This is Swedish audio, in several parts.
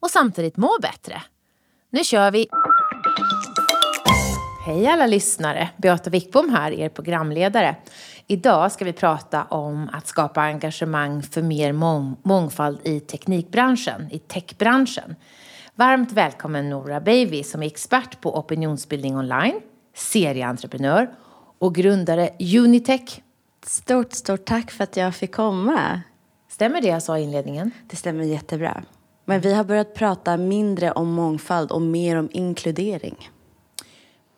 och samtidigt må bättre. Nu kör vi! Hej alla lyssnare! Beata Wickbom här, er programledare. Idag ska vi prata om att skapa engagemang för mer mång mångfald i teknikbranschen, i techbranschen. Varmt välkommen Nora Baby som är expert på opinionsbildning online, serieentreprenör och grundare Unitech. Stort, stort tack för att jag fick komma. Stämmer det jag sa i inledningen? Det stämmer jättebra. Men vi har börjat prata mindre om mångfald och mer om inkludering.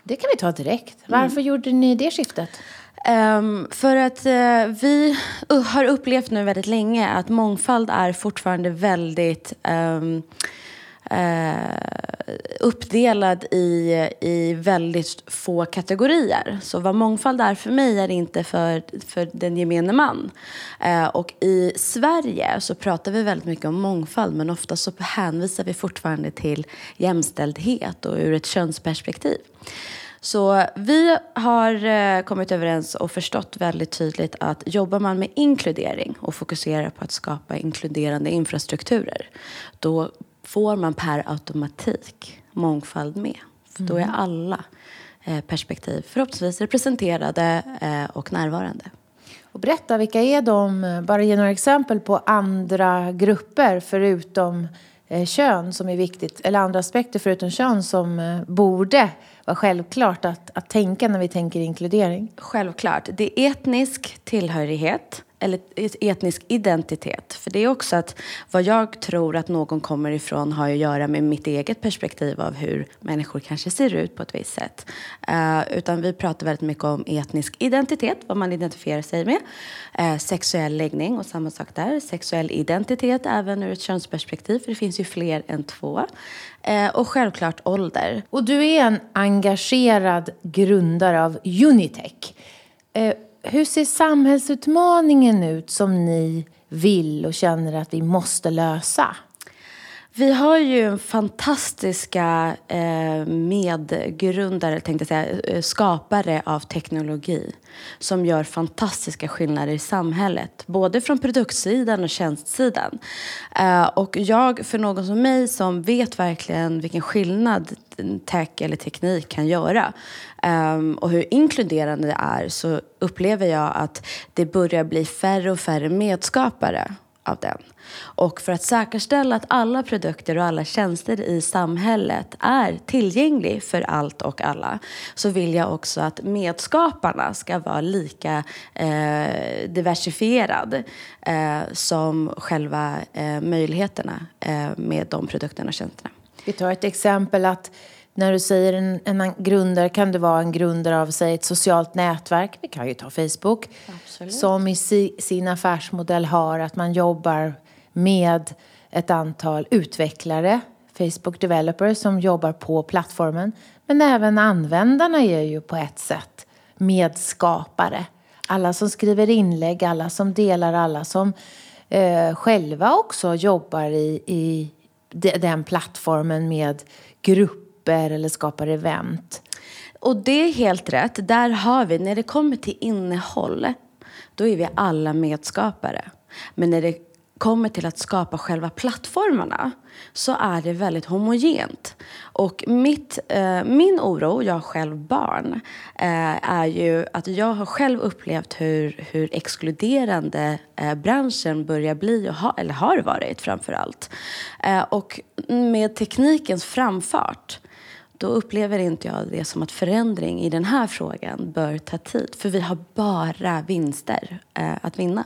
Det kan vi ta direkt. Varför mm. gjorde ni det skiftet? Um, för att uh, vi har upplevt nu väldigt länge att mångfald är fortfarande väldigt um, eh, uppdelad i, i väldigt få kategorier. Så vad mångfald är för mig är inte för, för den gemene man. Eh, och i Sverige så pratar vi väldigt mycket om mångfald men ofta så hänvisar vi fortfarande till jämställdhet och ur ett könsperspektiv. Så vi har eh, kommit överens och förstått väldigt tydligt att jobbar man med inkludering och fokuserar på att skapa inkluderande infrastrukturer då får man per automatik mångfald med. För då är mm. alla eh, perspektiv förhoppningsvis representerade eh, och närvarande. Och berätta, vilka är de? Bara ge några exempel på andra grupper förutom eh, kön som är viktigt, eller andra aspekter förutom kön som borde vara självklart att, att tänka när vi tänker inkludering? Självklart. Det är etnisk tillhörighet, eller etnisk identitet. För det är också att vad jag tror att någon kommer ifrån har att göra med mitt eget perspektiv av hur människor kanske ser ut på ett visst sätt. Uh, utan vi pratar väldigt mycket om etnisk identitet, vad man identifierar sig med. Uh, sexuell läggning och samma sak där. Sexuell identitet även ur ett könsperspektiv, för det finns ju fler än två. Uh, och självklart ålder. Och du är en engagerad grundare av Unitech hur ser samhällsutmaningen ut som ni vill och känner att vi måste lösa? Vi har ju fantastiska eh, medgrundare, tänkte jag säga, eh, skapare av teknologi som gör fantastiska skillnader i samhället, både från produktsidan och tjänstsidan. Eh, och jag, för någon som mig som vet verkligen vilken skillnad tech eller teknik kan göra eh, och hur inkluderande det är så upplever jag att det börjar bli färre och färre medskapare av den. Och för att säkerställa att alla produkter och alla tjänster i samhället är tillgänglig för allt och alla så vill jag också att medskaparna ska vara lika eh, diversifierad eh, som själva eh, möjligheterna eh, med de produkterna och tjänsterna. Vi tar ett exempel att när du säger en, en grundare kan det vara en grundare av säg, ett socialt nätverk, vi kan ju ta Facebook, Absolut. som i si, sin affärsmodell har att man jobbar med ett antal utvecklare, Facebook developers som jobbar på plattformen. Men även användarna är ju på ett sätt medskapare. Alla som skriver inlägg, alla som delar, alla som eh, själva också jobbar i, i den plattformen med grupper eller skapar event. Och det är helt rätt. Där har vi, när det kommer till innehåll, då är vi alla medskapare. Men när det kommer till att skapa själva plattformarna så är det väldigt homogent. Och mitt, eh, min oro, jag har själv barn, eh, är ju att jag har själv upplevt hur, hur exkluderande eh, branschen börjar bli, och ha, eller har varit framför allt. Eh, och med teknikens framfart då upplever inte jag det som att förändring i den här frågan bör ta tid. För vi har bara vinster eh, att vinna.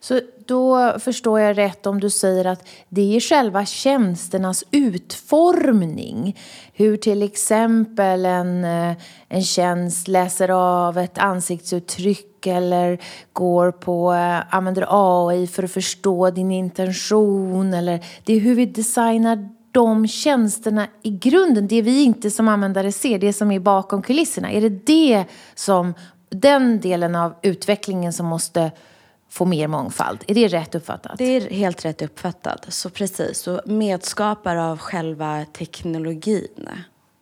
Så då förstår jag rätt om du säger att det är själva tjänsternas utformning. Hur till exempel en, eh, en tjänst läser av ett ansiktsuttryck eller går på, eh, använder AI för att förstå din intention. Eller det är hur vi designar de tjänsterna i grunden, det vi inte som användare ser, det som är bakom kulisserna, är det det som, den delen av utvecklingen som måste få mer mångfald. Är det rätt uppfattat? Det är helt rätt uppfattat. Så precis. Så medskapare av själva teknologin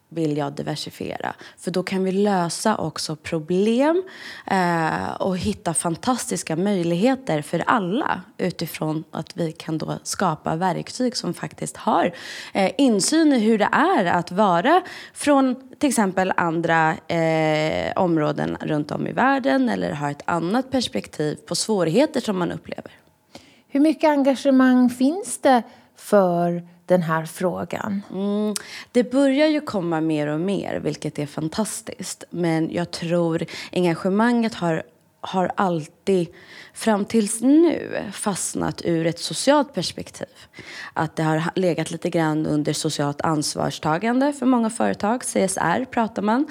vill jag diversifiera. För då kan vi lösa också problem eh, och hitta fantastiska möjligheter för alla utifrån att vi kan då skapa verktyg som faktiskt har eh, insyn i hur det är att vara från till exempel andra eh, områden runt om i världen eller har ett annat perspektiv på svårigheter som man upplever. Hur mycket engagemang finns det för den här frågan? Mm, det börjar ju komma mer och mer, vilket är fantastiskt. Men jag tror engagemanget har, har alltid fram tills nu fastnat ur ett socialt perspektiv. Att det har legat lite grann under socialt ansvarstagande för många företag. CSR pratar man.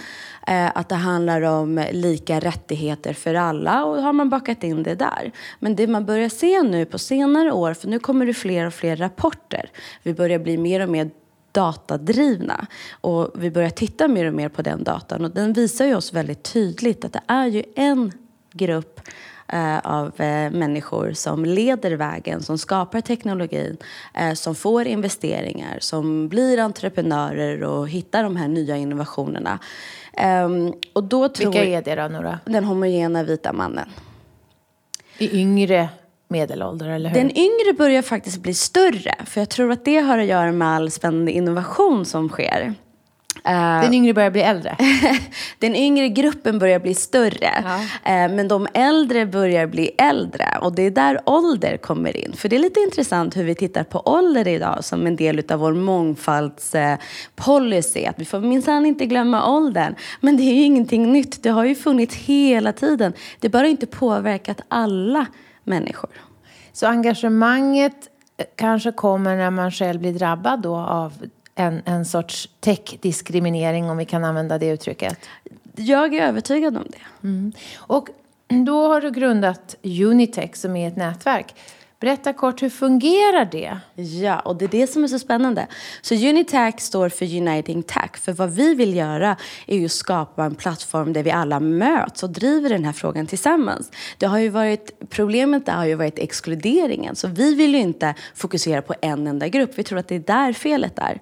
Eh, att det handlar om lika rättigheter för alla och har man bakat in det där. Men det man börjar se nu på senare år, för nu kommer det fler och fler rapporter. Vi börjar bli mer och mer datadrivna. Och vi börjar titta mer och mer på den datan och den visar ju oss väldigt tydligt att det är ju en grupp eh, av eh, människor som leder vägen, som skapar teknologin, eh, som får investeringar, som blir entreprenörer och hittar de här nya innovationerna. Ehm, och då tror Vilka är det då, Nora? Den homogena vita mannen. I yngre medelålder, eller hur? Den yngre börjar faktiskt bli större, för jag tror att det har att göra med all spännande innovation som sker. Eh, den yngre börjar bli äldre? den yngre gruppen börjar bli större. Ja. Uh, men de äldre börjar bli äldre. Och det är där ålder kommer in. För det är lite intressant hur vi tittar på ålder idag som en del av vår mångfaldspolicy. Att vi får minsann inte glömma åldern. Men det är ju ingenting nytt. Det har ju funnits hela tiden. Det har bara inte påverkat alla människor. Så engagemanget kanske kommer när man själv blir drabbad då av en, en sorts tech-diskriminering, om vi kan använda det uttrycket? Jag är övertygad om det. Mm. Och då har du grundat Unitech som är ett nätverk. Berätta kort, hur fungerar det? Ja, och det är det som är så spännande. Så Unitac står för Uniting Tech. För vad vi vill göra är ju skapa en plattform där vi alla möts och driver den här frågan tillsammans. Det har ju varit, problemet där har ju varit exkluderingen. Så vi vill ju inte fokusera på en enda grupp. Vi tror att det är där felet är.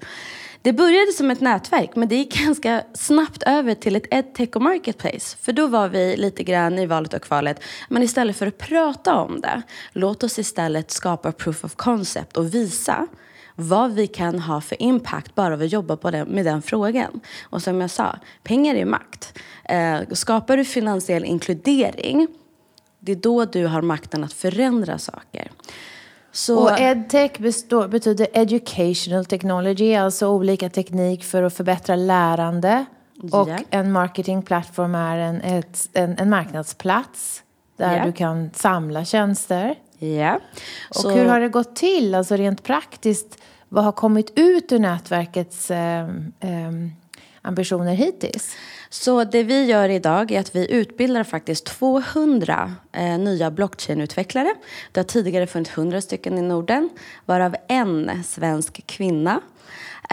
Det började som ett nätverk men det gick ganska snabbt över till ett edtech och marketplace. För då var vi lite grann i valet och kvalet. Men istället för att prata om det, låt oss istället skapa proof of concept och visa vad vi kan ha för impact bara vi jobbar på den, med den frågan. Och som jag sa, pengar är makt. Eh, skapar du finansiell inkludering, det är då du har makten att förändra saker. Så... Och edtech består, betyder educational technology, alltså olika teknik för att förbättra lärande. Och en marketingplattform är en, ett, en, en marknadsplats där yeah. du kan samla tjänster. Ja. Och Så... hur har det gått till, alltså rent praktiskt? Vad har kommit ut ur nätverkets eh, eh, ambitioner hittills? Så det vi gör idag är att vi utbildar faktiskt 200 eh, nya blockchainutvecklare. Det har tidigare funnits 100 stycken i Norden, varav en svensk kvinna.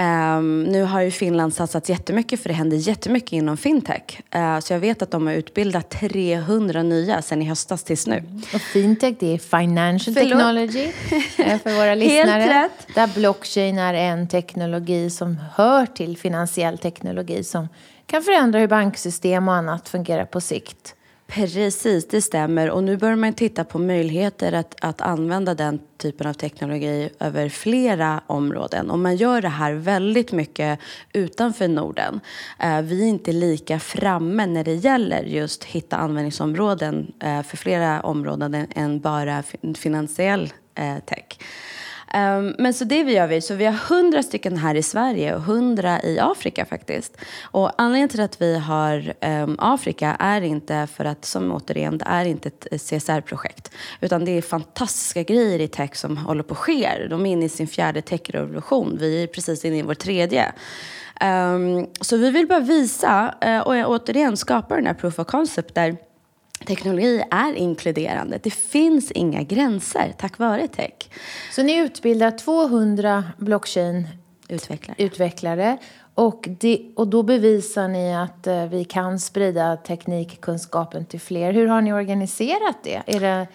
Um, nu har ju Finland satsat jättemycket för det händer jättemycket inom fintech. Uh, så jag vet att de har utbildat 300 nya sedan i höstas tills nu. Och fintech det är financial Förlåt. technology eh, för våra lyssnare. Helt rätt. Där blockchain är en teknologi som hör till finansiell teknologi som kan förändra hur banksystem och annat fungerar på sikt. Precis, det stämmer. Och nu börjar man titta på möjligheter att, att använda den typen av teknologi över flera områden. Och man gör det här väldigt mycket utanför Norden. Eh, vi är inte lika framme när det gäller just hitta användningsområden eh, för flera områden än bara finansiell eh, tech. Um, men så det vi gör vi, så vi har hundra stycken här i Sverige och hundra i Afrika faktiskt. Och anledningen till att vi har um, Afrika är inte för att, som återigen, det är inte ett CSR-projekt. Utan det är fantastiska grejer i tech som håller på att ske. De är inne i sin fjärde techrevolution. Vi är precis inne i vår tredje. Um, så vi vill bara visa uh, och återigen skapa den här proof of concept där Teknologi är inkluderande. Det finns inga gränser tack vare tech. Så ni utbildar 200 blockchain utvecklare. utvecklare. Och, det, och då bevisar ni att eh, vi kan sprida teknikkunskapen till fler. Hur har ni organiserat det? Är det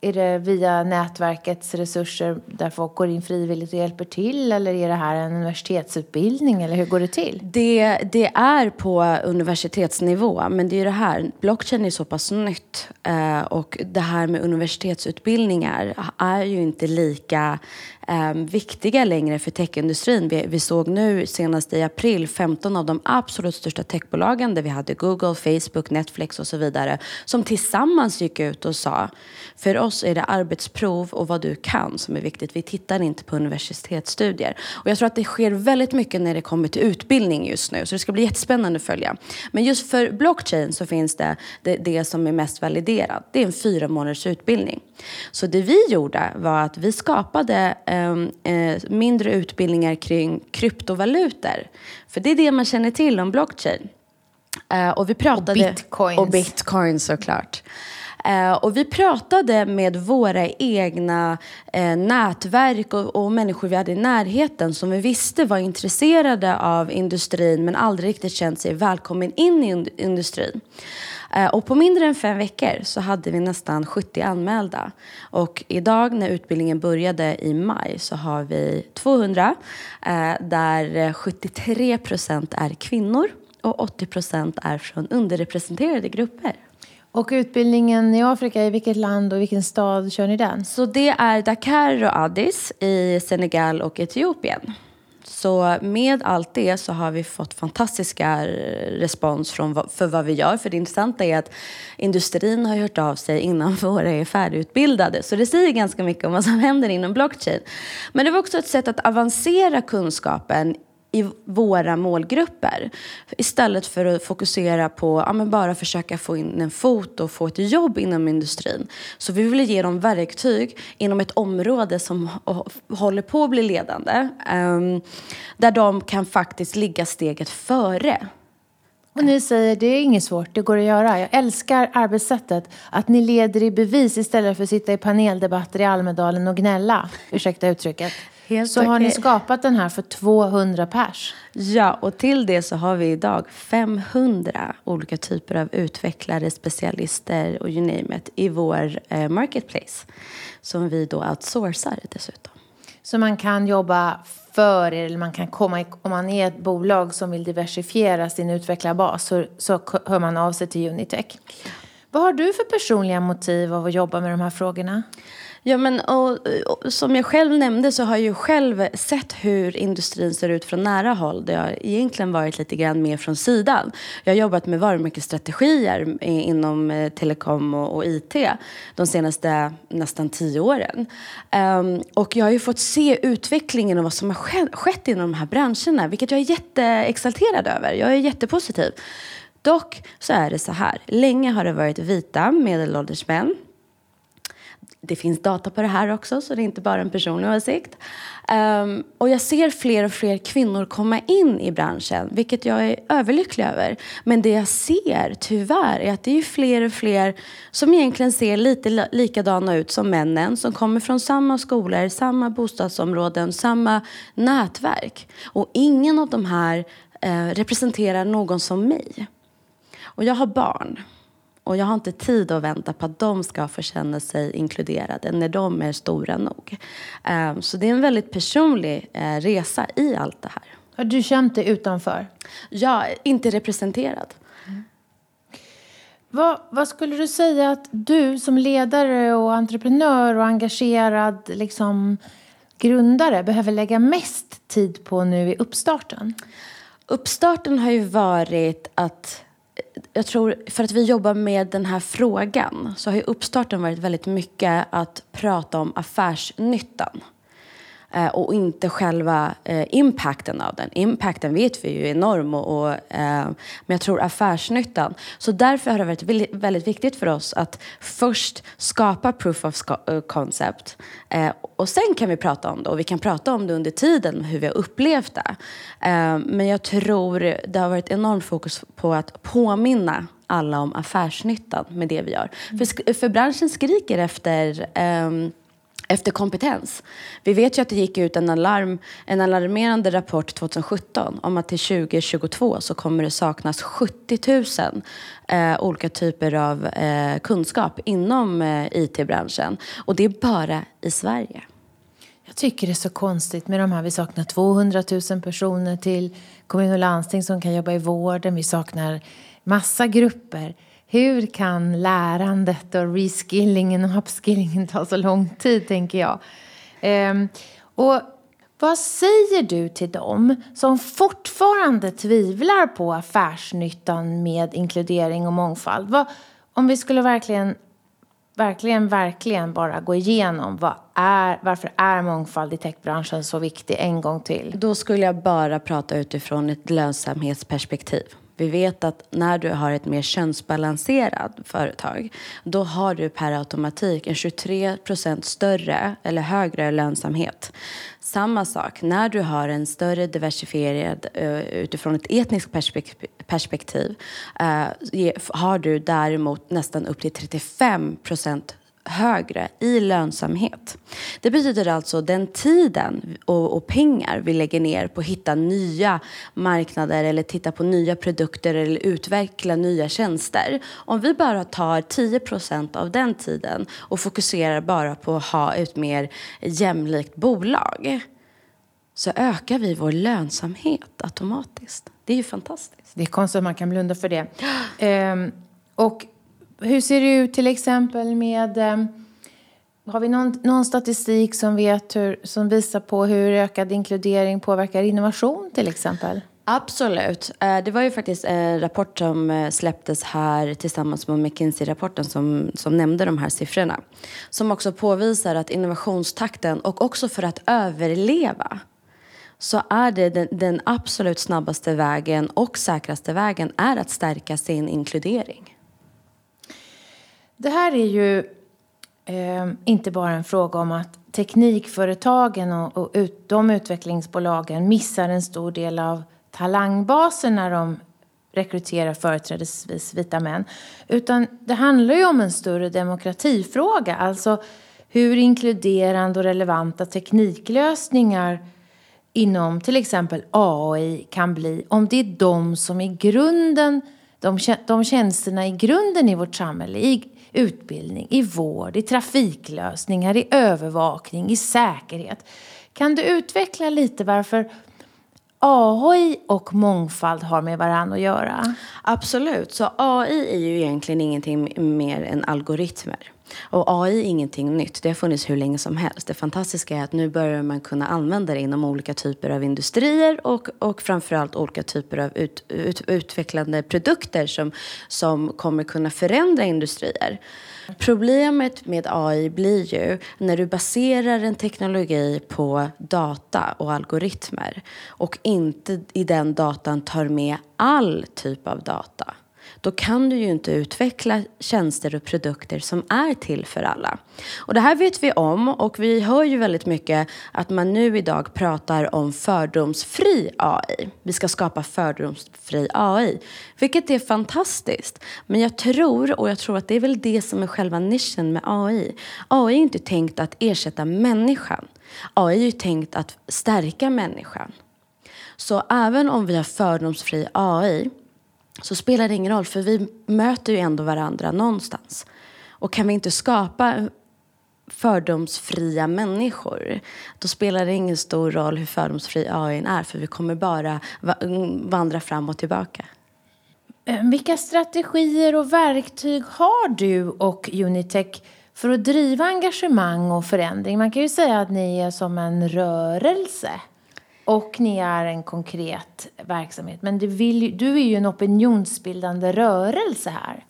är det via nätverkets resurser där folk går in frivilligt och hjälper till eller är det här en universitetsutbildning eller hur går det till? Det, det är på universitetsnivå men det är ju det här, blockchain är så pass nytt eh, och det här med universitetsutbildningar är ju inte lika eh, viktiga längre för techindustrin. Vi, vi såg nu senast i april 15 av de absolut största techbolagen där vi hade Google, Facebook, Netflix och så vidare som tillsammans gick ut och sa för oss är det arbetsprov och vad du kan som är viktigt. Vi tittar inte på universitetsstudier. Och jag tror att det sker väldigt mycket när det kommer till utbildning just nu. Så det ska bli jättespännande att följa. Men just för blockchain så finns det det, det som är mest validerat. Det är en fyra månaders utbildning. Så det vi gjorde var att vi skapade eh, eh, mindre utbildningar kring kryptovalutor. För det är det man känner till om blockchain. Eh, och vi pratade... Och bitcoins. Och bitcoins såklart. Eh, och vi pratade med våra egna eh, nätverk och, och, människor vi hade i närheten som vi visste var intresserade av industrin men aldrig riktigt känt sig välkommen in i industrin. Eh, och på mindre än fem veckor så hade vi nästan 70 anmälda. Och idag när utbildningen började i maj så har vi 200 eh, där 73 procent är kvinnor och 80 procent är från underrepresenterade grupper. Och utbildningen i Afrika, i vilket land och vilken stad kör ni den? Så det är Dakar och Addis i Senegal och Etiopien. Så med allt det så har vi fått fantastiska respons från, för vad vi gör. För det intressanta är att industrin har hört av sig innan våra är färdigutbildade. Så det säger ganska mycket om vad som händer inom blockchain. Men det var också ett sätt att avancera kunskapen i våra målgrupper. Istället för att fokusera på ja, men bara försöka få in en fot och få ett jobb inom industrin. Så vi vill ge dem verktyg inom ett område som håller på att bli ledande. Um, där de kan faktiskt ligga steget före. Och ni säger det är inget svårt, det går att göra. Jag älskar arbetssättet. Att ni leder i bevis istället för att sitta i paneldebatter i Almedalen och gnälla. Ursäkta uttrycket. Helt så okay. har ni skapat den här för 200 pers. Ja, och till det så har vi idag 500 olika typer av utvecklare, specialister och you name it i vår eh, marketplace. Som vi då outsourcar dessutom. Så man kan jobba för er, eller man kan komma, om man är ett bolag som vill diversifiera sin utvecklarbas så, så hör man av sig till Unitech. Vad har du för personliga motiv av att jobba med de här frågorna? Ja, men, och, och, som jag själv nämnde så har jag ju själv sett hur industrin ser ut från nära håll. Det har egentligen varit lite grann mer från sidan. Jag har jobbat med varumärkesstrategier inom eh, telekom och, och, IT de senaste nästan tio åren. Um, och jag har ju fått se utvecklingen och vad som har skett, skett inom de här branscherna, vilket jag är jätteexalterad över. Jag är jättepositiv. Dock så är det så här, länge har det varit vita medelålders män det finns data på det här också, så det är inte bara en personlig åsikt. Um, och jag ser fler och fler kvinnor komma in i branschen, vilket jag är överlycklig över. Men det jag ser, tyvärr, är att det är fler och fler som egentligen ser lite likadana ut som männen, som kommer från samma skolor, samma bostadsområden, samma nätverk. Och ingen av de här uh, representerar någon som mig. Och jag har barn. Och jag har inte tid att vänta på att de ska få känna sig inkluderade när de är stora nog. Ehm, så det är en väldigt personlig eh, resa i allt det här. Har du känt dig utanför? Ja, inte representerad. Mm. Vad, vad, skulle du säga att du som ledare och entreprenör och engagerad liksom, grundare behöver lägga mest tid på nu i uppstarten? Uppstarten har ju varit att jag tror, för att vi jobbar med den här frågan så har ju uppstarten varit väldigt mycket att prata om affärsnyttan. Eh, och inte själva eh, impacten av den. Impacten vet vi ju är enorm, och, och eh, men jag tror affärsnyttan. Så därför har det varit väldigt viktigt för oss att först skapa proof of eh, concept. Eh, och sen kan vi prata om det och vi kan prata om det under tiden, hur vi har upplevt det. Eh, men jag tror det har varit enormt fokus på att påminna alla om affärsnyttan med det vi gör. Mm. För, för branschen skriker efter ehm, efter kompetens. Vi vet ju att det gick ut en, alarm, en alarmerande rapport 2017 om att till 2022 så kommer det saknas 70 000 eh, olika typer av eh, kunskap inom eh, IT-branschen. Och det är bara i Sverige. Jag tycker det är så konstigt med de här. Vi saknar 200 000 personer till kommun och landsting som kan jobba i vården. Vi saknar massa grupper. Hur kan lärandet och reskillingen och upskillingen ta så lång tid, tänker jag. Ehm, och vad säger du till dem som fortfarande tvivlar på affärsnyttan med inkludering och mångfald? Vad, om vi skulle verkligen, verkligen, verkligen bara gå igenom vad är, varför är mångfald i techbranschen så viktig en gång till? Då skulle jag bara prata utifrån ett lönsamhetsperspektiv. Vi vet att när du har ett mer könsbalanserat företag då har du per automatik en 23 procent större eller högre lönsamhet. Samma sak när du har en större diversifierad eh, utifrån ett etniskt perspektiv eh, har du däremot nästan upp till 35 procent högre i lönsamhet. Det betyder alltså den tiden och, och, pengar vi lägger ner på att hitta nya marknader eller titta på nya produkter eller utveckla nya tjänster. Om vi bara tar 10 procent av den tiden och fokuserar bara på att ha ett mer jämlikt bolag så ökar vi vår lönsamhet automatiskt. Det är ju fantastiskt. Det är konstigt att man kan blunda för det. Ehm, och hur ser det ut till exempel med... Eh, har vi någon, någon statistik som, vet hur, som visar på hur ökad inkludering påverkar innovation till exempel? Absolut. Eh, det var ju faktiskt en rapport som eh, släpptes här tillsammans med McKinsey-rapporten som, som nämnde de här siffrorna. Som också påvisar att innovationstakten och också för att överleva så är det den, den absolut snabbaste vägen och säkraste vägen är att stärka sin inkludering. Det här är ju eh, inte bara en fråga om att teknikföretagen och, och ut, de utvecklingsbolagen missar en stor del av talangbasen när de rekryterar företrädesvis vita män. Utan det handlar ju om en större demokratifråga. Alltså hur inkluderande och relevanta tekniklösningar inom till exempel AI kan bli om det är de som i grunden, de, de tjänsterna i grunden i vårt samhälle, i utbildning, i vård, i trafiklösningar, i övervakning, i säkerhet. Kan du utveckla lite varför AI och mångfald har med varandra att göra? Absolut. Så AI är ju egentligen ingenting mer än algoritmer. Och AI är ingenting nytt. Det har funnits hur länge som helst. Det fantastiska är att nu börjar man kunna använda det inom olika typer av industrier och, och framförallt olika typer av ut, ut, utvecklande produkter som, som kommer kunna förändra industrier. Problemet med AI blir ju när du baserar en teknologi på data och algoritmer och inte i den datan tar med all typ av data då kan du ju inte utveckla tjänster och produkter som är till för alla. Och det här vet vi om och vi hör ju väldigt mycket att man nu idag pratar om fördomsfri AI. Vi ska skapa fördomsfri AI, vilket är fantastiskt. Men jag tror, och jag tror att det är väl det som är själva nischen med AI. AI är inte tänkt att ersätta människan. AI är ju tänkt att stärka människan. Så även om vi har fördomsfri AI så spelar det ingen roll för vi möter ju ändå varandra någonstans. Och kan vi inte skapa fördomsfria människor då spelar det ingen stor roll hur fördomsfri AI är för vi kommer bara vandra fram och tillbaka. Eh, vilka strategier och verktyg har du och Unitech för att driva engagemang och förändring? Man kan ju säga att ni är som en rörelse. Och ni är en konkret verksamhet. Men du, vill, du är ju en opinionsbildande rörelse här.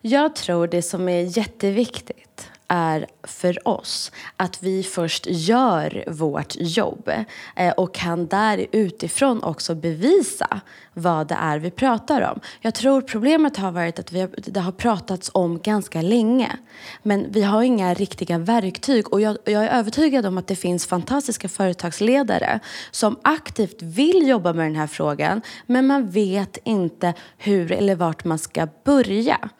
Jag tror det som är jätteviktigt är för oss att vi först gör vårt jobb eh, och kan där utifrån också bevisa vad det är vi pratar om. Jag tror problemet har varit att vi har, det har pratats om ganska länge men vi har inga riktiga verktyg och jag, jag är övertygad om att det finns fantastiska företagsledare som aktivt vill jobba med den här frågan men man vet inte hur eller vart man ska börja.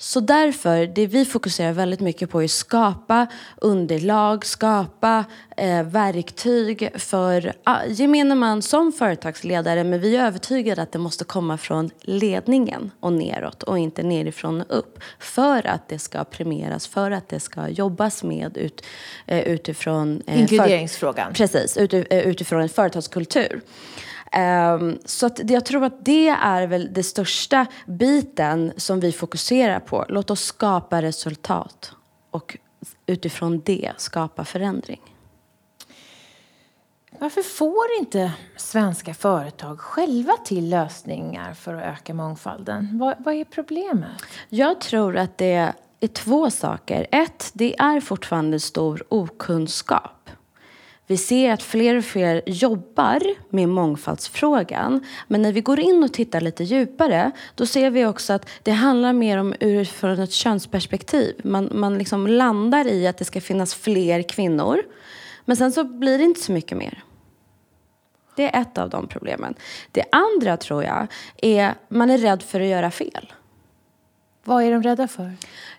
Så därför, det vi fokuserar väldigt mycket på är att skapa underlag, skapa eh, verktyg för ah, gemene man som företagsledare. Men vi är övertygade att det måste komma från ledningen och neråt och inte nerifrån och upp. För att det ska premieras, för att det ska jobbas med ut, eh, utifrån... Eh, Inkluderingsfrågan. För, precis, ut, eh, utifrån en företagskultur. Um, så att jag tror att det är väl den största biten som vi fokuserar på. Låt oss skapa resultat och utifrån det skapa förändring. Varför får inte svenska företag själva till lösningar för att öka mångfalden? Vad, vad är problemet? Jag tror att det är två saker. Ett, det är fortfarande stor okunskap. Vi ser att fler och fler jobbar med mångfaldsfrågan. Men när vi går in och tittar lite djupare då ser vi också att det handlar mer om utifrån ett könsperspektiv. Man, man liksom landar i att det ska finnas fler kvinnor. Men sen så blir det inte så mycket mer. Det är ett av de problemen. Det andra tror jag är att man är rädd för att göra fel. Vad är de rädda för?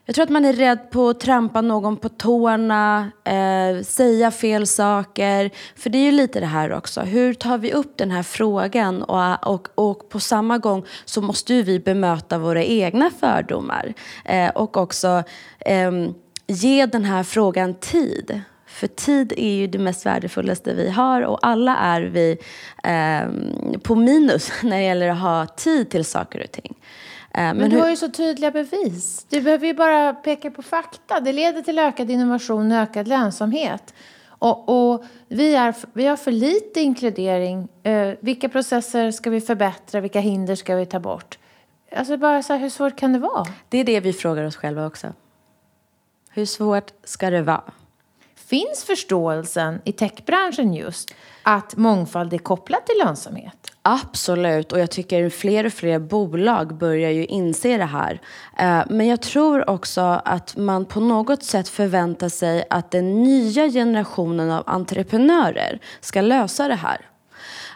Jag tror att man är rädd på att trampa någon på tårna, eh, säga fel saker. För det är ju lite det här också. Hur tar vi upp den här frågan? Och, och, och på samma gång så måste ju vi bemöta våra egna fördomar. Eh, och också eh, ge den här frågan tid. För tid är ju det mest värdefullaste vi har och alla är vi eh, på minus när det gäller att ha tid till saker och ting. Eh, men, Men du hur... har ju så tydliga bevis. Du behöver ju bara peka på fakta. Det leder till ökad innovation och ökad lönsamhet. Och, och vi, är, vi har för lite inkludering. Eh, vilka processer ska vi förbättra? Vilka hinder ska vi ta bort? Alltså bara så här, hur svårt kan det vara? Det är det vi frågar oss själva också. Hur svårt ska det vara? Finns förståelsen i techbranschen just att mångfald är kopplat till lönsamhet? Absolut, och jag tycker fler och fler bolag börjar ju inse det här. Eh, men jag tror också att man på något sätt förväntar sig att den nya generationen av entreprenörer ska lösa det här.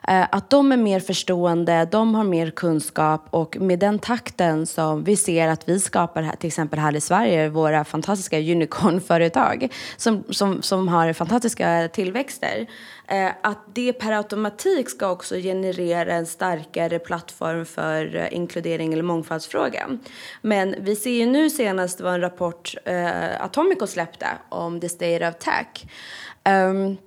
Eh, att de är mer förstående, de har mer kunskap och med den takten som vi ser att vi skapar här, till exempel här i Sverige, våra fantastiska unicornföretag som, som, som har fantastiska tillväxter. Eh, att det per automatik ska också generera en starkare plattform för eh, inkludering eller mångfaldsfrågan. Men vi ser ju nu senast var en rapport Atomico släppte om the state of tech. Um,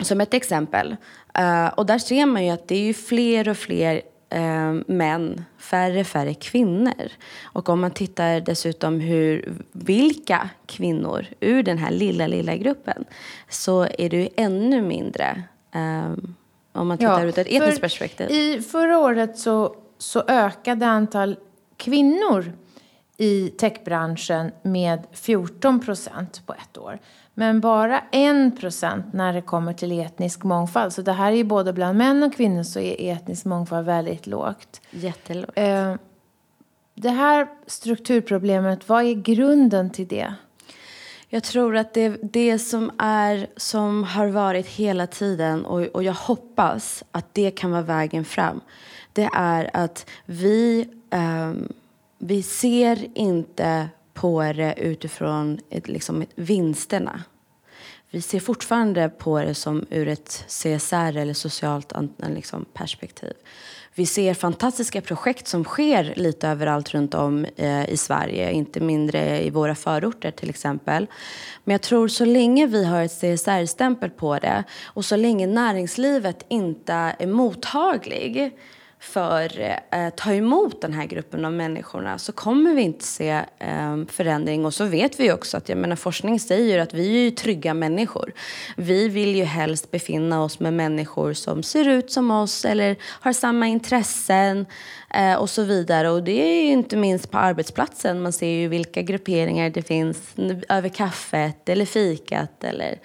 som ett exempel. Uh, och där ser man ju att det är ju fler och fler uh, män, färre och färre kvinnor. Och om man tittar dessutom hur, vilka kvinnor ur den här lilla, lilla gruppen så är det ju ännu mindre um, om man tittar ja, ur ett etniskt för, perspektiv. I förra året så, så ökade antal kvinnor i techbranschen med 14 procent på ett år. Men bara en procent när det kommer till etnisk mångfald. Så det här är ju både bland män och kvinnor så är etnisk mångfald väldigt lågt. Jättelågt. Eh, det här strukturproblemet, vad är grunden till det? Jag tror att det, det som, är, som har varit hela tiden och, och jag hoppas att det kan vara vägen fram. Det är att vi, um, vi ser inte på det utifrån ett, liksom, vinsterna. Vi ser fortfarande på det som ur ett CSR eller socialt liksom, perspektiv. Vi ser fantastiska projekt som sker lite överallt runt om eh, i Sverige, inte mindre i våra förorter till exempel. Men jag tror så länge vi har ett CSR-stämpel på det och så länge näringslivet inte är mottaglig för att ta emot den här gruppen av människorna så kommer vi inte se ehm, förändring. Och så vet vi också att jag menar, forskning säger att vi är trygga människor. Vi vill ju helst befinna oss med människor som ser ut som oss eller har samma intressen eh, och så vidare. Och det är ju inte minst på arbetsplatsen. Man ser ju vilka grupperingar det finns över kaffet eller fikat eller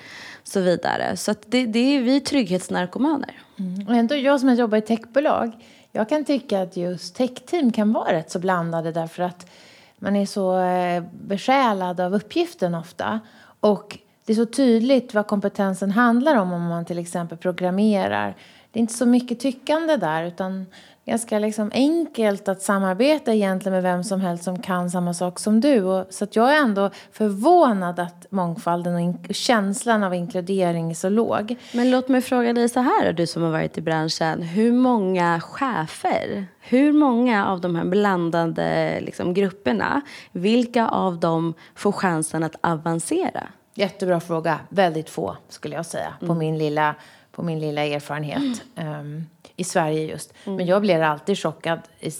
så vidare. Så det, det är vi trygghetsnarkomaner. Mm. Och ändå jag som jobbar i techbolag jag kan tycka att just techteam kan vara rätt så blandade därför att man är så eh, besjälad av uppgiften ofta. Och det är så tydligt vad kompetensen handlar om om man till exempel programmerar. det är inte så mycket tyckande där utan ganska liksom enkelt att samarbeta egentligen med vem som helst som kan samma sak som du. Och, så att jag är ändå förvånad att mångfalden och känslan av inkludering är så låg. Men låt mig fråga dig så här, du som har varit i branschen. Hur många chefer, hur många av de här blandade liksom, grupperna, vilka av dem får chansen att avancera? Jättebra fråga. Väldigt få skulle jag säga mm. på, min lilla, på min lilla erfarenhet. Mm. Um, i Sverige just. Mm. Men jag blir alltid chockad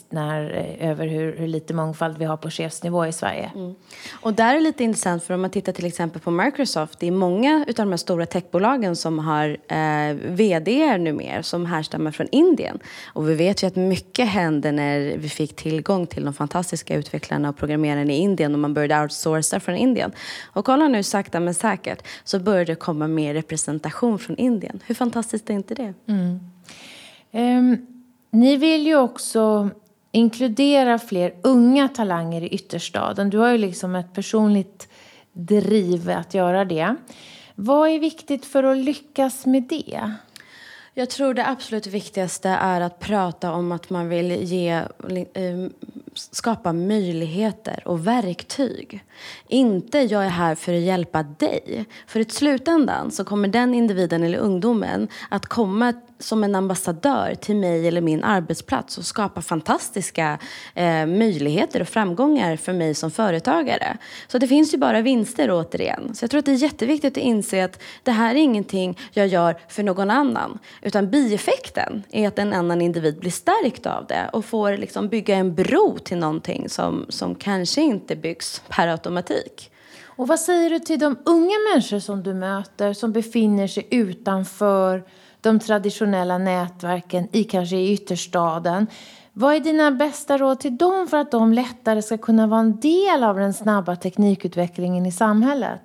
när, eh, över hur, hur, lite mångfald vi har på chefsnivå i Sverige. Mm. Och där är lite intressant för om man tittar till exempel på Microsoft. Det är många av de här stora techbolagen som har eh, vd numera som härstammar från Indien. Och vi vet ju att mycket hände när vi fick tillgång till de fantastiska utvecklarna och programmerarna i Indien och man började outsourca från Indien. Och kolla nu sakta men säkert så börjar det komma mer representation från Indien. Hur fantastiskt är inte det? Mm. Um, ni vill ju också inkludera fler unga talanger i ytterstaden. Du har ju liksom ett personligt driv att göra det. Vad är viktigt för att lyckas med det? Jag tror det absolut viktigaste är att prata om att man vill ge, eh, skapa möjligheter och verktyg. Inte jag är här för att hjälpa dig. För i slutändan så kommer den individen eller ungdomen att komma som en ambassadör till mig eller min arbetsplats och skapa fantastiska eh, möjligheter och framgångar för mig som företagare. Så det finns ju bara vinster återigen. Så jag tror att det är jätteviktigt att inse att det här är ingenting jag gör för någon annan. Utan bieffekten är att en annan individ blir stärkt av det och får liksom bygga en bro till någonting som, som kanske inte byggs per automatik. Och vad säger du till de unga människor som du möter som befinner sig utanför de traditionella nätverken i kanske i ytterstaden. Vad är dina bästa råd till dem för att de lättare ska kunna vara en del av den snabba teknikutvecklingen i samhället?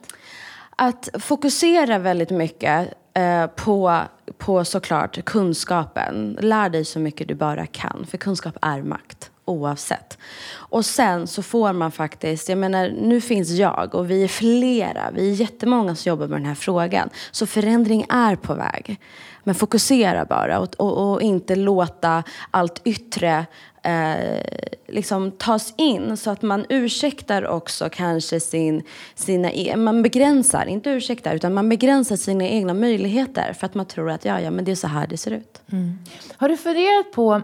Att fokusera väldigt mycket eh, på, på såklart kunskapen. Lär dig så mycket du bara kan, för kunskap är makt oavsett. Och sen så får man faktiskt, jag menar nu finns jag och vi är flera, vi är jättemånga som jobbar med den här frågan. Så förändring är på väg. Men fokusera bara och, och, och inte låta allt yttre eh, liksom tas in så att man ursäktar också kanske sin, sina, e man begränsar, inte ursäktar, utan man begränsar sina egna möjligheter för att man tror att ja, ja, men det är så här det ser ut. Mm. Har du funderat på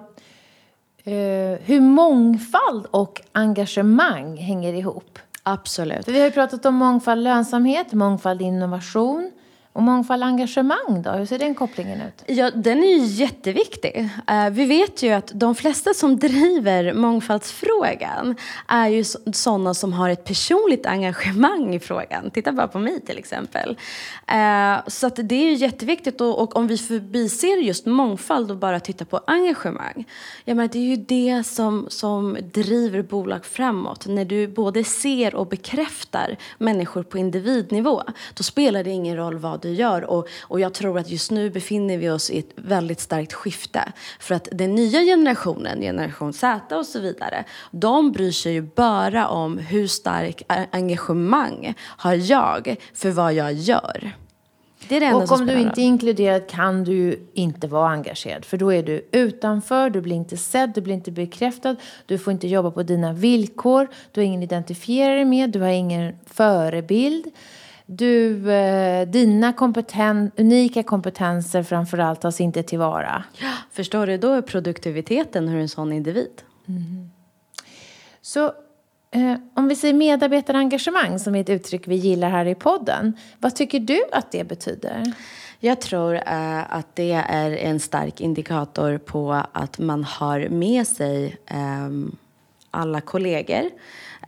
hur mångfald och engagemang hänger ihop? Absolut. För vi har ju pratat om mångfald lönsamhet, mångfald innovation. Och mångfald engagemang då? Hur ser den kopplingen ut? Ja, den är ju jätteviktig. Eh, vi vet ju att de flesta som driver mångfaldsfrågan är ju sådana som har ett personligt engagemang i frågan. Titta bara på mig till exempel. Eh, så att det är ju jätteviktigt och, och, om vi förbiser just mångfald och bara tittar på engagemang. Jag menar, det är ju det som, som driver bolag framåt. När du både ser och bekräftar människor på individnivå, då spelar det ingen roll vad du gör. Och, och jag tror att just nu befinner vi oss i ett väldigt starkt skifte. För att den nya generationen, generation Z och så vidare, de bryr sig ju bara om hur stark engagemang har jag för vad jag gör. Det det och om du inte är inkluderad kan du inte vara engagerad. För då är du utanför, du blir inte sedd, du blir inte bekräftad. Du får inte jobba på dina villkor. Du har ingen identifierare med, du har ingen förebild. Du, eh, dina kompeten, unika kompetenser framförallt tas inte tillvara. Förstår du? Då är produktiviteten hur en sån individ. Mm. Så eh, om vi säger medarbetarengagemang som är ett uttryck vi gillar här i podden. Vad tycker du att det betyder? Jag tror eh, att det är en stark indikator på att man har med sig eh, alla kollegor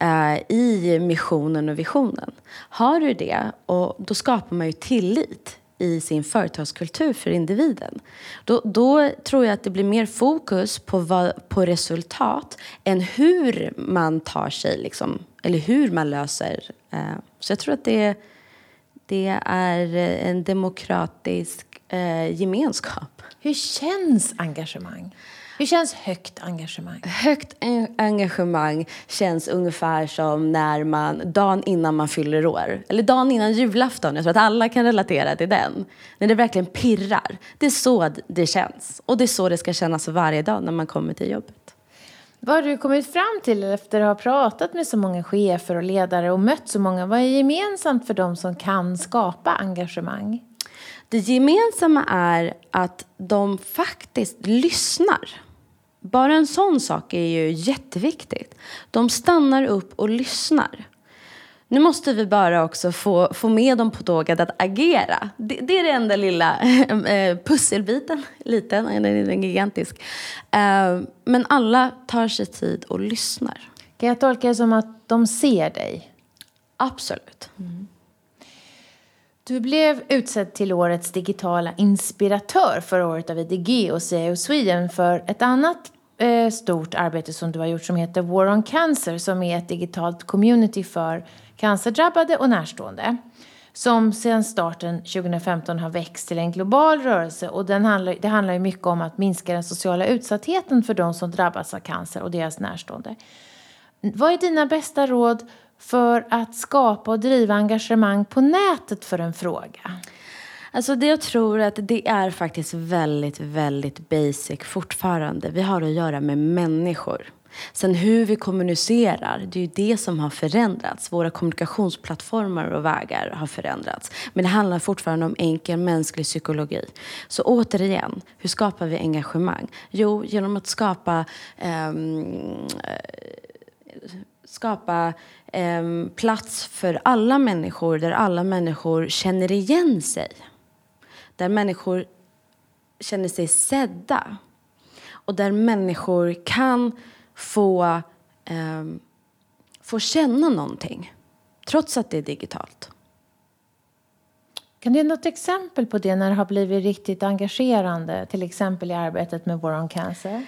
Eh, i missionen och visionen. Har du det, och då skapar man ju tillit i sin företagskultur för individen. Då, då, tror jag att det blir mer fokus på, vad, på resultat än hur man tar sig, liksom, eller hur man löser. Eh, så jag tror att det, det är en demokratisk eh, gemenskap. Hur känns engagemang? Hur känns högt engagemang? Högt engagemang känns ungefär som när man, dagen innan man fyller år, eller dagen innan julafton, jag tror att alla kan relatera till den. När det verkligen pirrar. Det är så det känns. Och det är så det ska kännas varje dag när man kommer till jobbet. Vad har du kommit fram till efter att ha pratat med så många chefer och ledare och mött så många? Vad är gemensamt för dem som kan skapa engagemang? Det gemensamma är att de faktiskt lyssnar. Bara en sån sak är ju jätteviktigt. De stannar upp och lyssnar. Nu måste vi bara också få, få med dem på tåget att agera. Det, det är den enda lilla äh, pusselbiten. Liten, den är gigantisk. Äh, men alla tar sig tid och lyssnar. Kan jag tolka det som att de ser dig? Absolut. Mm. Du blev utsedd till årets digitala inspiratör förra året av IDG och CIO Sweden för ett annat eh, stort arbete som du har gjort som heter War on Cancer som är ett digitalt community för cancerdrabbade och närstående som sedan starten 2015 har växt till en global rörelse och den handlar, det handlar ju mycket om att minska den sociala utsattheten för de som drabbas av cancer och deras närstående. Vad är dina bästa råd för att skapa och driva engagemang på nätet för en fråga? Alltså det jag tror att det är faktiskt väldigt, väldigt basic fortfarande. Vi har att göra med människor. Sen hur vi kommunicerar, det är ju det som har förändrats. Våra kommunikationsplattformar och vägar har förändrats. Men det handlar fortfarande om enkel mänsklig psykologi. Så återigen, hur skapar vi engagemang? Jo, genom att skapa um, skapa Ehm, plats för alla människor där alla människor känner igen sig. Där människor känner sig sedda. Och där människor kan få, eh, få känna någonting trots att det är digitalt. Kan du ge något exempel på det när det har blivit riktigt engagerande? Till exempel i arbetet med War on Cancer?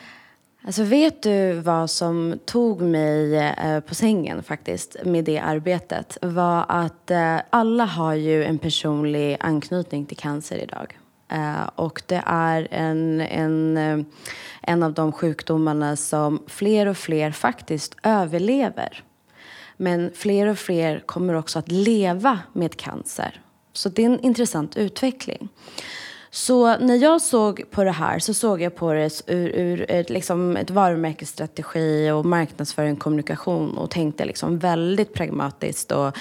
Alltså vet du vad som tog mig eh, på sängen faktiskt med det arbetet var att eh, alla har ju en personlig anknytning till cancer idag. Eh, och det är en, en, en av de sjukdomarna som fler och fler faktiskt överlever. Men fler och fler kommer också att leva med cancer. Så det är en intressant utveckling. Så när jag såg på det här så såg jag på det ur, ur ett, liksom ett varumärkesstrategi och marknadsföring och kommunikation och tänkte liksom väldigt pragmatiskt och,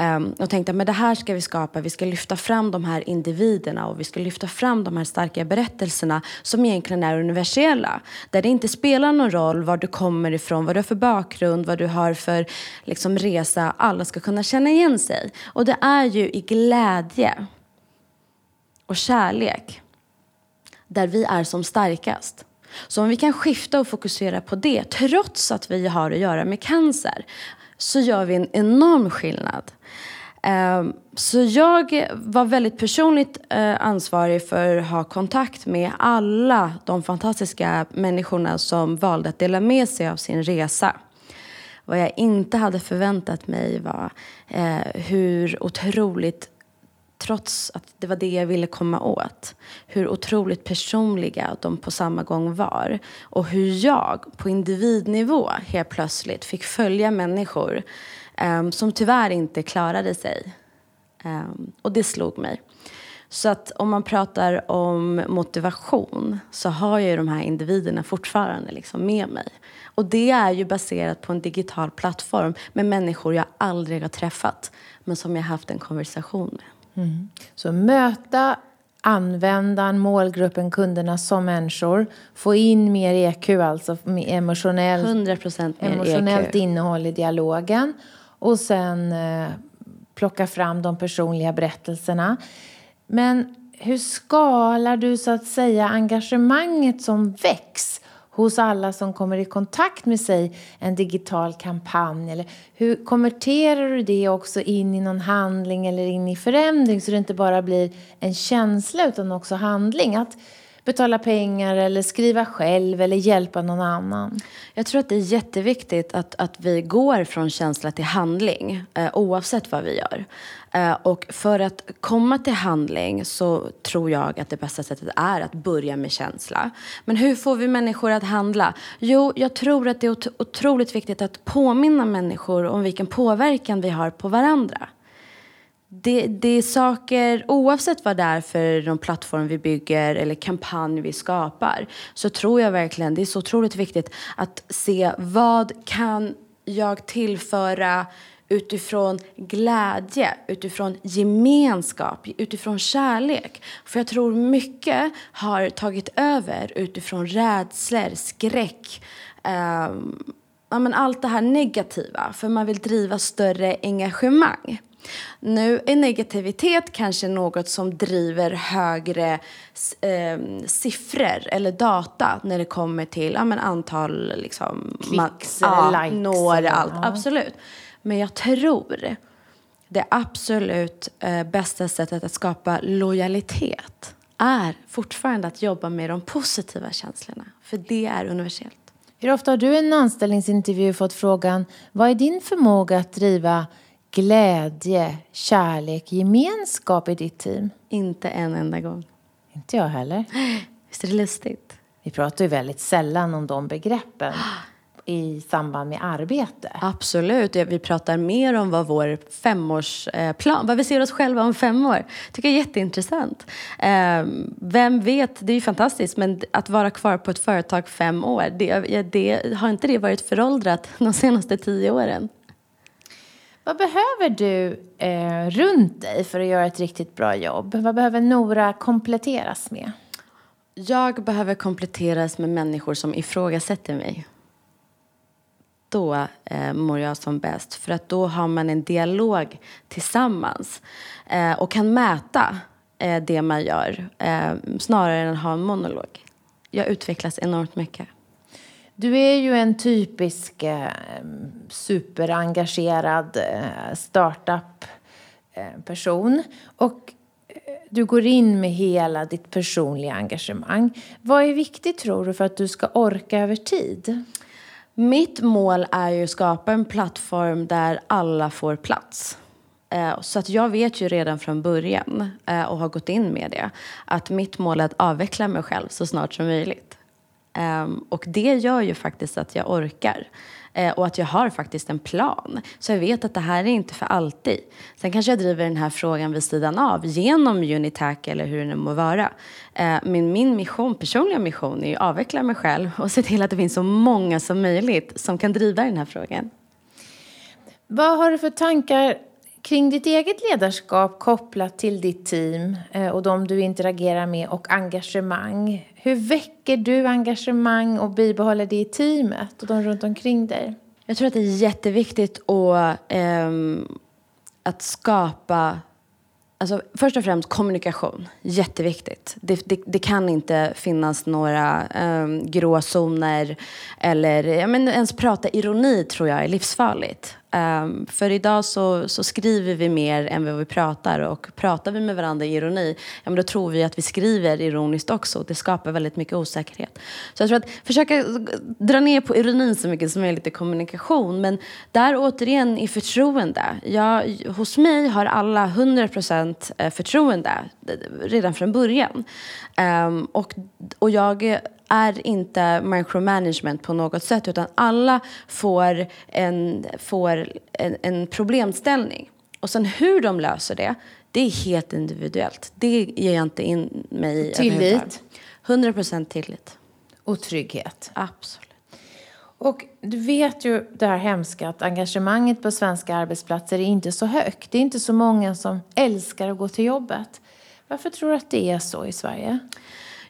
um, och tänkte att det här ska vi skapa. Vi ska lyfta fram de här individerna och vi ska lyfta fram de här starka berättelserna som egentligen är universella. Där det inte spelar någon roll var du kommer ifrån, vad du har för bakgrund, vad du har för liksom, resa. Alla ska kunna känna igen sig. Och det är ju i glädje och kärlek där vi är som starkast. Så om vi kan skifta och fokusera på det trots att vi har att göra med cancer så gör vi en enorm skillnad. Ehm, så jag var väldigt personligt eh, ansvarig för att ha kontakt med alla de fantastiska människorna som valde att dela med sig av sin resa. Vad jag inte hade förväntat mig var eh, hur otroligt trots att det var det jag ville komma åt. Hur otroligt personliga de på samma gång var. Och hur jag på individnivå helt plötsligt fick följa människor um, som tyvärr inte klarade sig. Um, och det slog mig. Så att om man pratar om motivation så har jag de här individerna fortfarande liksom med mig. Och det är ju baserat på en digital plattform med människor jag aldrig har träffat men som jag haft en konversation med. Mm. Så möta användaren, målgruppen, kunderna som människor. Få in mer EQ, alltså emotionellt, 100% mer emotionellt EQ. innehåll i dialogen. Och sen eh, plocka fram de personliga berättelserna. Men hur skalar du så att säga engagemanget som väcks hos alla som kommer i kontakt med sig en digital kampanj? Eller hur konverterar du det också in i någon handling eller in i förändring så det inte bara blir en känsla utan också handling? Att betala pengar eller skriva själv eller hjälpa någon annan? Jag tror att det är jätteviktigt att, att vi går från känsla till handling eh, oavsett vad vi gör. Eh, och för att komma till handling så tror jag att det bästa sättet är att börja med känsla. Men hur får vi människor att handla? Jo, jag tror att det är otroligt viktigt att påminna människor om vilken påverkan vi har på varandra det, det är saker, oavsett vad det är för de plattform vi bygger eller kampanj vi skapar, så tror jag verkligen det är så otroligt viktigt att se vad kan jag tillföra utifrån glädje, utifrån gemenskap, utifrån kärlek. För jag tror mycket har tagit över utifrån rädslor, skräck, um, ja, men allt det här negativa, för man vill driva större engagemang. Nu är negativitet kanske något som driver högre eh, siffror eller data när det kommer till ja, men antal liksom, Klicks man, ja, likes. Når allt. Ja. Absolut. Men jag tror det absolut eh, bästa sättet att skapa lojalitet är fortfarande att jobba med de positiva känslorna. För det är universellt. Hur ofta har du i en anställningsintervju fått frågan vad är din förmåga att driva glädje, kärlek, gemenskap i ditt team? Inte en enda gång. Inte jag heller. Visst är det lustigt? Vi pratar ju väldigt sällan om de begreppen i samband med arbete. Absolut. Vi pratar mer om vad vår femårsplan, vad vi ser oss själva om fem år. tycker jag är jätteintressant. Ehm, vem vet, det är ju fantastiskt, men att vara kvar på ett företag fem år, det, det, har inte det varit föråldrat de senaste tio åren? Vad behöver du eh, runt dig för att göra ett riktigt bra jobb? Vad behöver Nora kompletteras med? Jag behöver kompletteras med människor som ifrågasätter mig. Då eh, mår jag som bäst. För att då har man en dialog tillsammans eh, och kan mäta eh, det man gör eh, snarare än att ha en monolog. Jag utvecklas enormt mycket. Du är ju en typisk eh, superengagerad eh, startup-person. Eh, och eh, du går in med hela ditt personliga engagemang. Vad är viktigt tror du för att du ska orka över tid? Mitt mål är ju att skapa en plattform där alla får plats. Eh, så att jag vet ju redan från början eh, och har gått in med det att mitt mål är att avveckla mig själv så snart som möjligt. Ehm, och det gör ju faktiskt att jag orkar eh, och att jag har faktiskt en plan. Så jag vet att det här är inte för alltid. Sen kanske jag driver den här frågan vid sidan av genom Unitac eller hur det nu må vara. Eh, men min mission, personliga mission är att avveckla mig själv och se till att det finns så många som möjligt som kan driva den här frågan. Vad har du för tankar kring ditt eget ledarskap kopplat till ditt team eh, och de du interagerar med och engagemang. Hur väcker du engagemang och bibehåller det i teamet och de runt omkring dig? Jag tror att det är jätteviktigt att, ähm, att skapa Alltså, först och främst kommunikation, jätteviktigt. Det, det, det kan inte finnas några um, gråzoner eller ja, men ens prata ironi tror jag är livsfarligt. Um, för idag så, så, skriver vi mer än vad vi pratar och pratar vi med varandra i ironi, ja, men då tror vi att vi skriver ironiskt också. Det skapar väldigt mycket osäkerhet. Så jag tror att försöka dra ner på ironin så mycket som möjligt i kommunikation. Men där återigen i förtroende. Jag, hos mig har alla 100% eh, förtroende redan från början. Um, och, och jag är inte micromanagement på något sätt utan alla får en, får en, en problemställning. Och sen hur de löser det, det är helt individuellt. Det ger jag inte in mig i. Tillit? 100 procent tillit. Och trygghet? Absolut. Och du vet ju det här hemska att engagemanget på svenska arbetsplatser är inte så högt. Det är inte så många som älskar att gå till jobbet. Varför tror du att det är så i Sverige?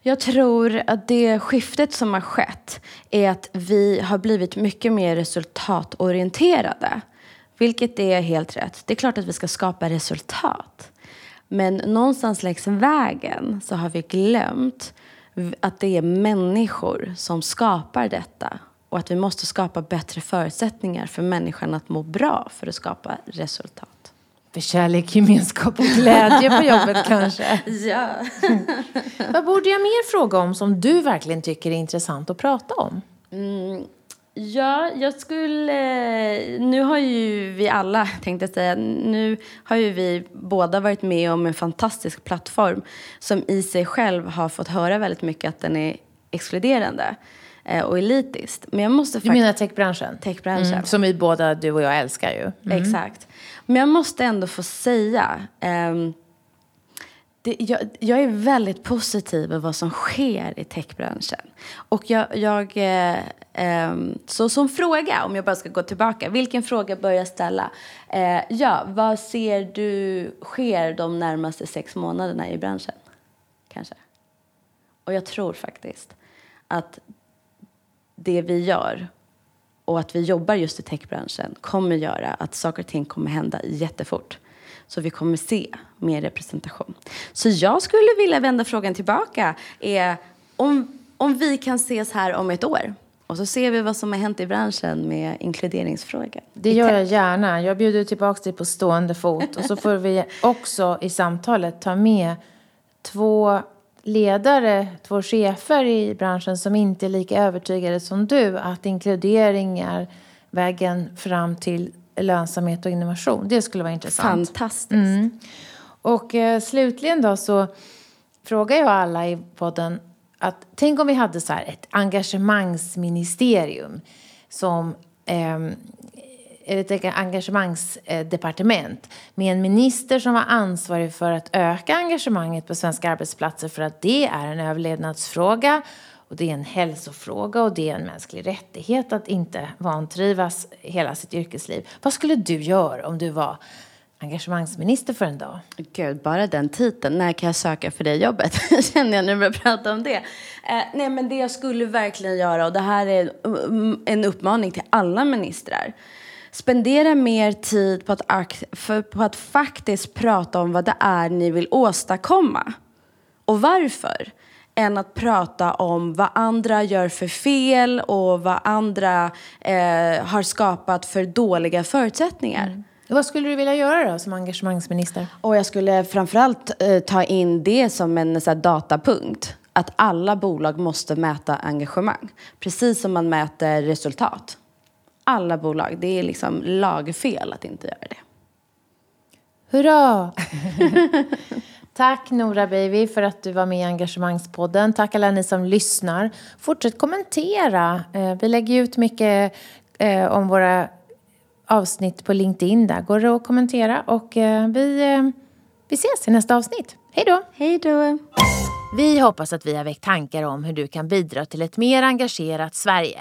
Jag tror att det skiftet som har skett är att vi har blivit mycket mer resultatorienterade. Vilket är helt rätt. Det är klart att vi ska skapa resultat. Men någonstans längs vägen så har vi glömt att det är människor som skapar detta och att vi måste skapa bättre förutsättningar för människan att må bra för att skapa resultat för kärlek, gemenskap och glädje på jobbet kanske. Ja. Vad borde jag mer fråga om som du verkligen tycker är intressant att prata om? Mm, ja, jag skulle... Nu har ju vi alla, tänkte jag säga, nu har ju vi båda varit med om en fantastisk plattform som i sig själv har fått höra väldigt mycket att den är exkluderande eh, och elitiskt. Men jag måste Du menar techbranschen? Techbranschen. Mm, som vi båda, du och jag, älskar ju. Mm. Exakt. Men jag måste ändå få säga um, det, jag, jag, är väldigt positiv över vad som sker i techbranschen. Och jag, jag eh, ehm, så som fråga, om jag bara ska gå tillbaka, vilken fråga bör jag ställa? Eh, ja, vad ser du sker de närmaste sex månaderna i branschen? Kanske. Och jag tror faktiskt att det vi gör och att vi jobbar just i techbranschen kommer göra att saker och ting kommer hända jättefort. Så vi kommer se mer representation. Så jag skulle vilja vända frågan tillbaka. Är om, om vi kan ses här om ett år och så ser vi vad som har hänt i branschen med inkluderingsfrågan. Det gör jag gärna. Jag bjuder tillbaka dig på stående fot. Och så får vi också i samtalet ta med två ledare, två chefer i branschen som inte är lika övertygade som du att inkludering är vägen fram till lönsamhet och innovation. Det skulle vara intressant. Fantastiskt. Mm. Och eh, slutligen då så frågar jag alla i podden att tänk om vi hade så här ett engagemangsministerium som eh, ett engagemangsdepartement med en minister som var ansvarig för att öka engagemanget på svenska arbetsplatser för att det är en överlevnadsfråga och det är en hälsofråga och det är en mänsklig rättighet att inte vantrivas hela sitt yrkesliv. Vad skulle du göra om du var engagemangsminister för en dag? Gud, bara den titeln. När kan jag söka för det jobbet? Känner jag när jag prata om det. Eh, nej, men det jag skulle verkligen göra, och det här är en uppmaning till alla ministrar. Spendera mer tid på att, på att faktiskt prata om vad det är ni vill åstadkomma. Och varför än att prata om vad andra gör för fel och vad andra eh, har skapat för dåliga förutsättningar. Mm. Vad skulle du vilja göra då som engagemangsminister? Och jag skulle framförallt eh, ta in det som en så här, datapunkt. Att alla bolag måste mäta engagemang. Precis som man mäter resultat. Alla bolag. Det är liksom lagfel att inte göra det. Hurra! Tack Nora Baby för att du var med i Engagemangspodden. Tack alla ni som lyssnar. Fortsätt kommentera. Eh, vi lägger ut mycket eh, om våra avsnitt på LinkedIn. Där går det att kommentera. Och eh, vi, vi ses i nästa avsnitt. Hej då! Hej då! Vi hoppas att vi har väckt tankar om hur du kan bidra till ett mer engagerat Sverige.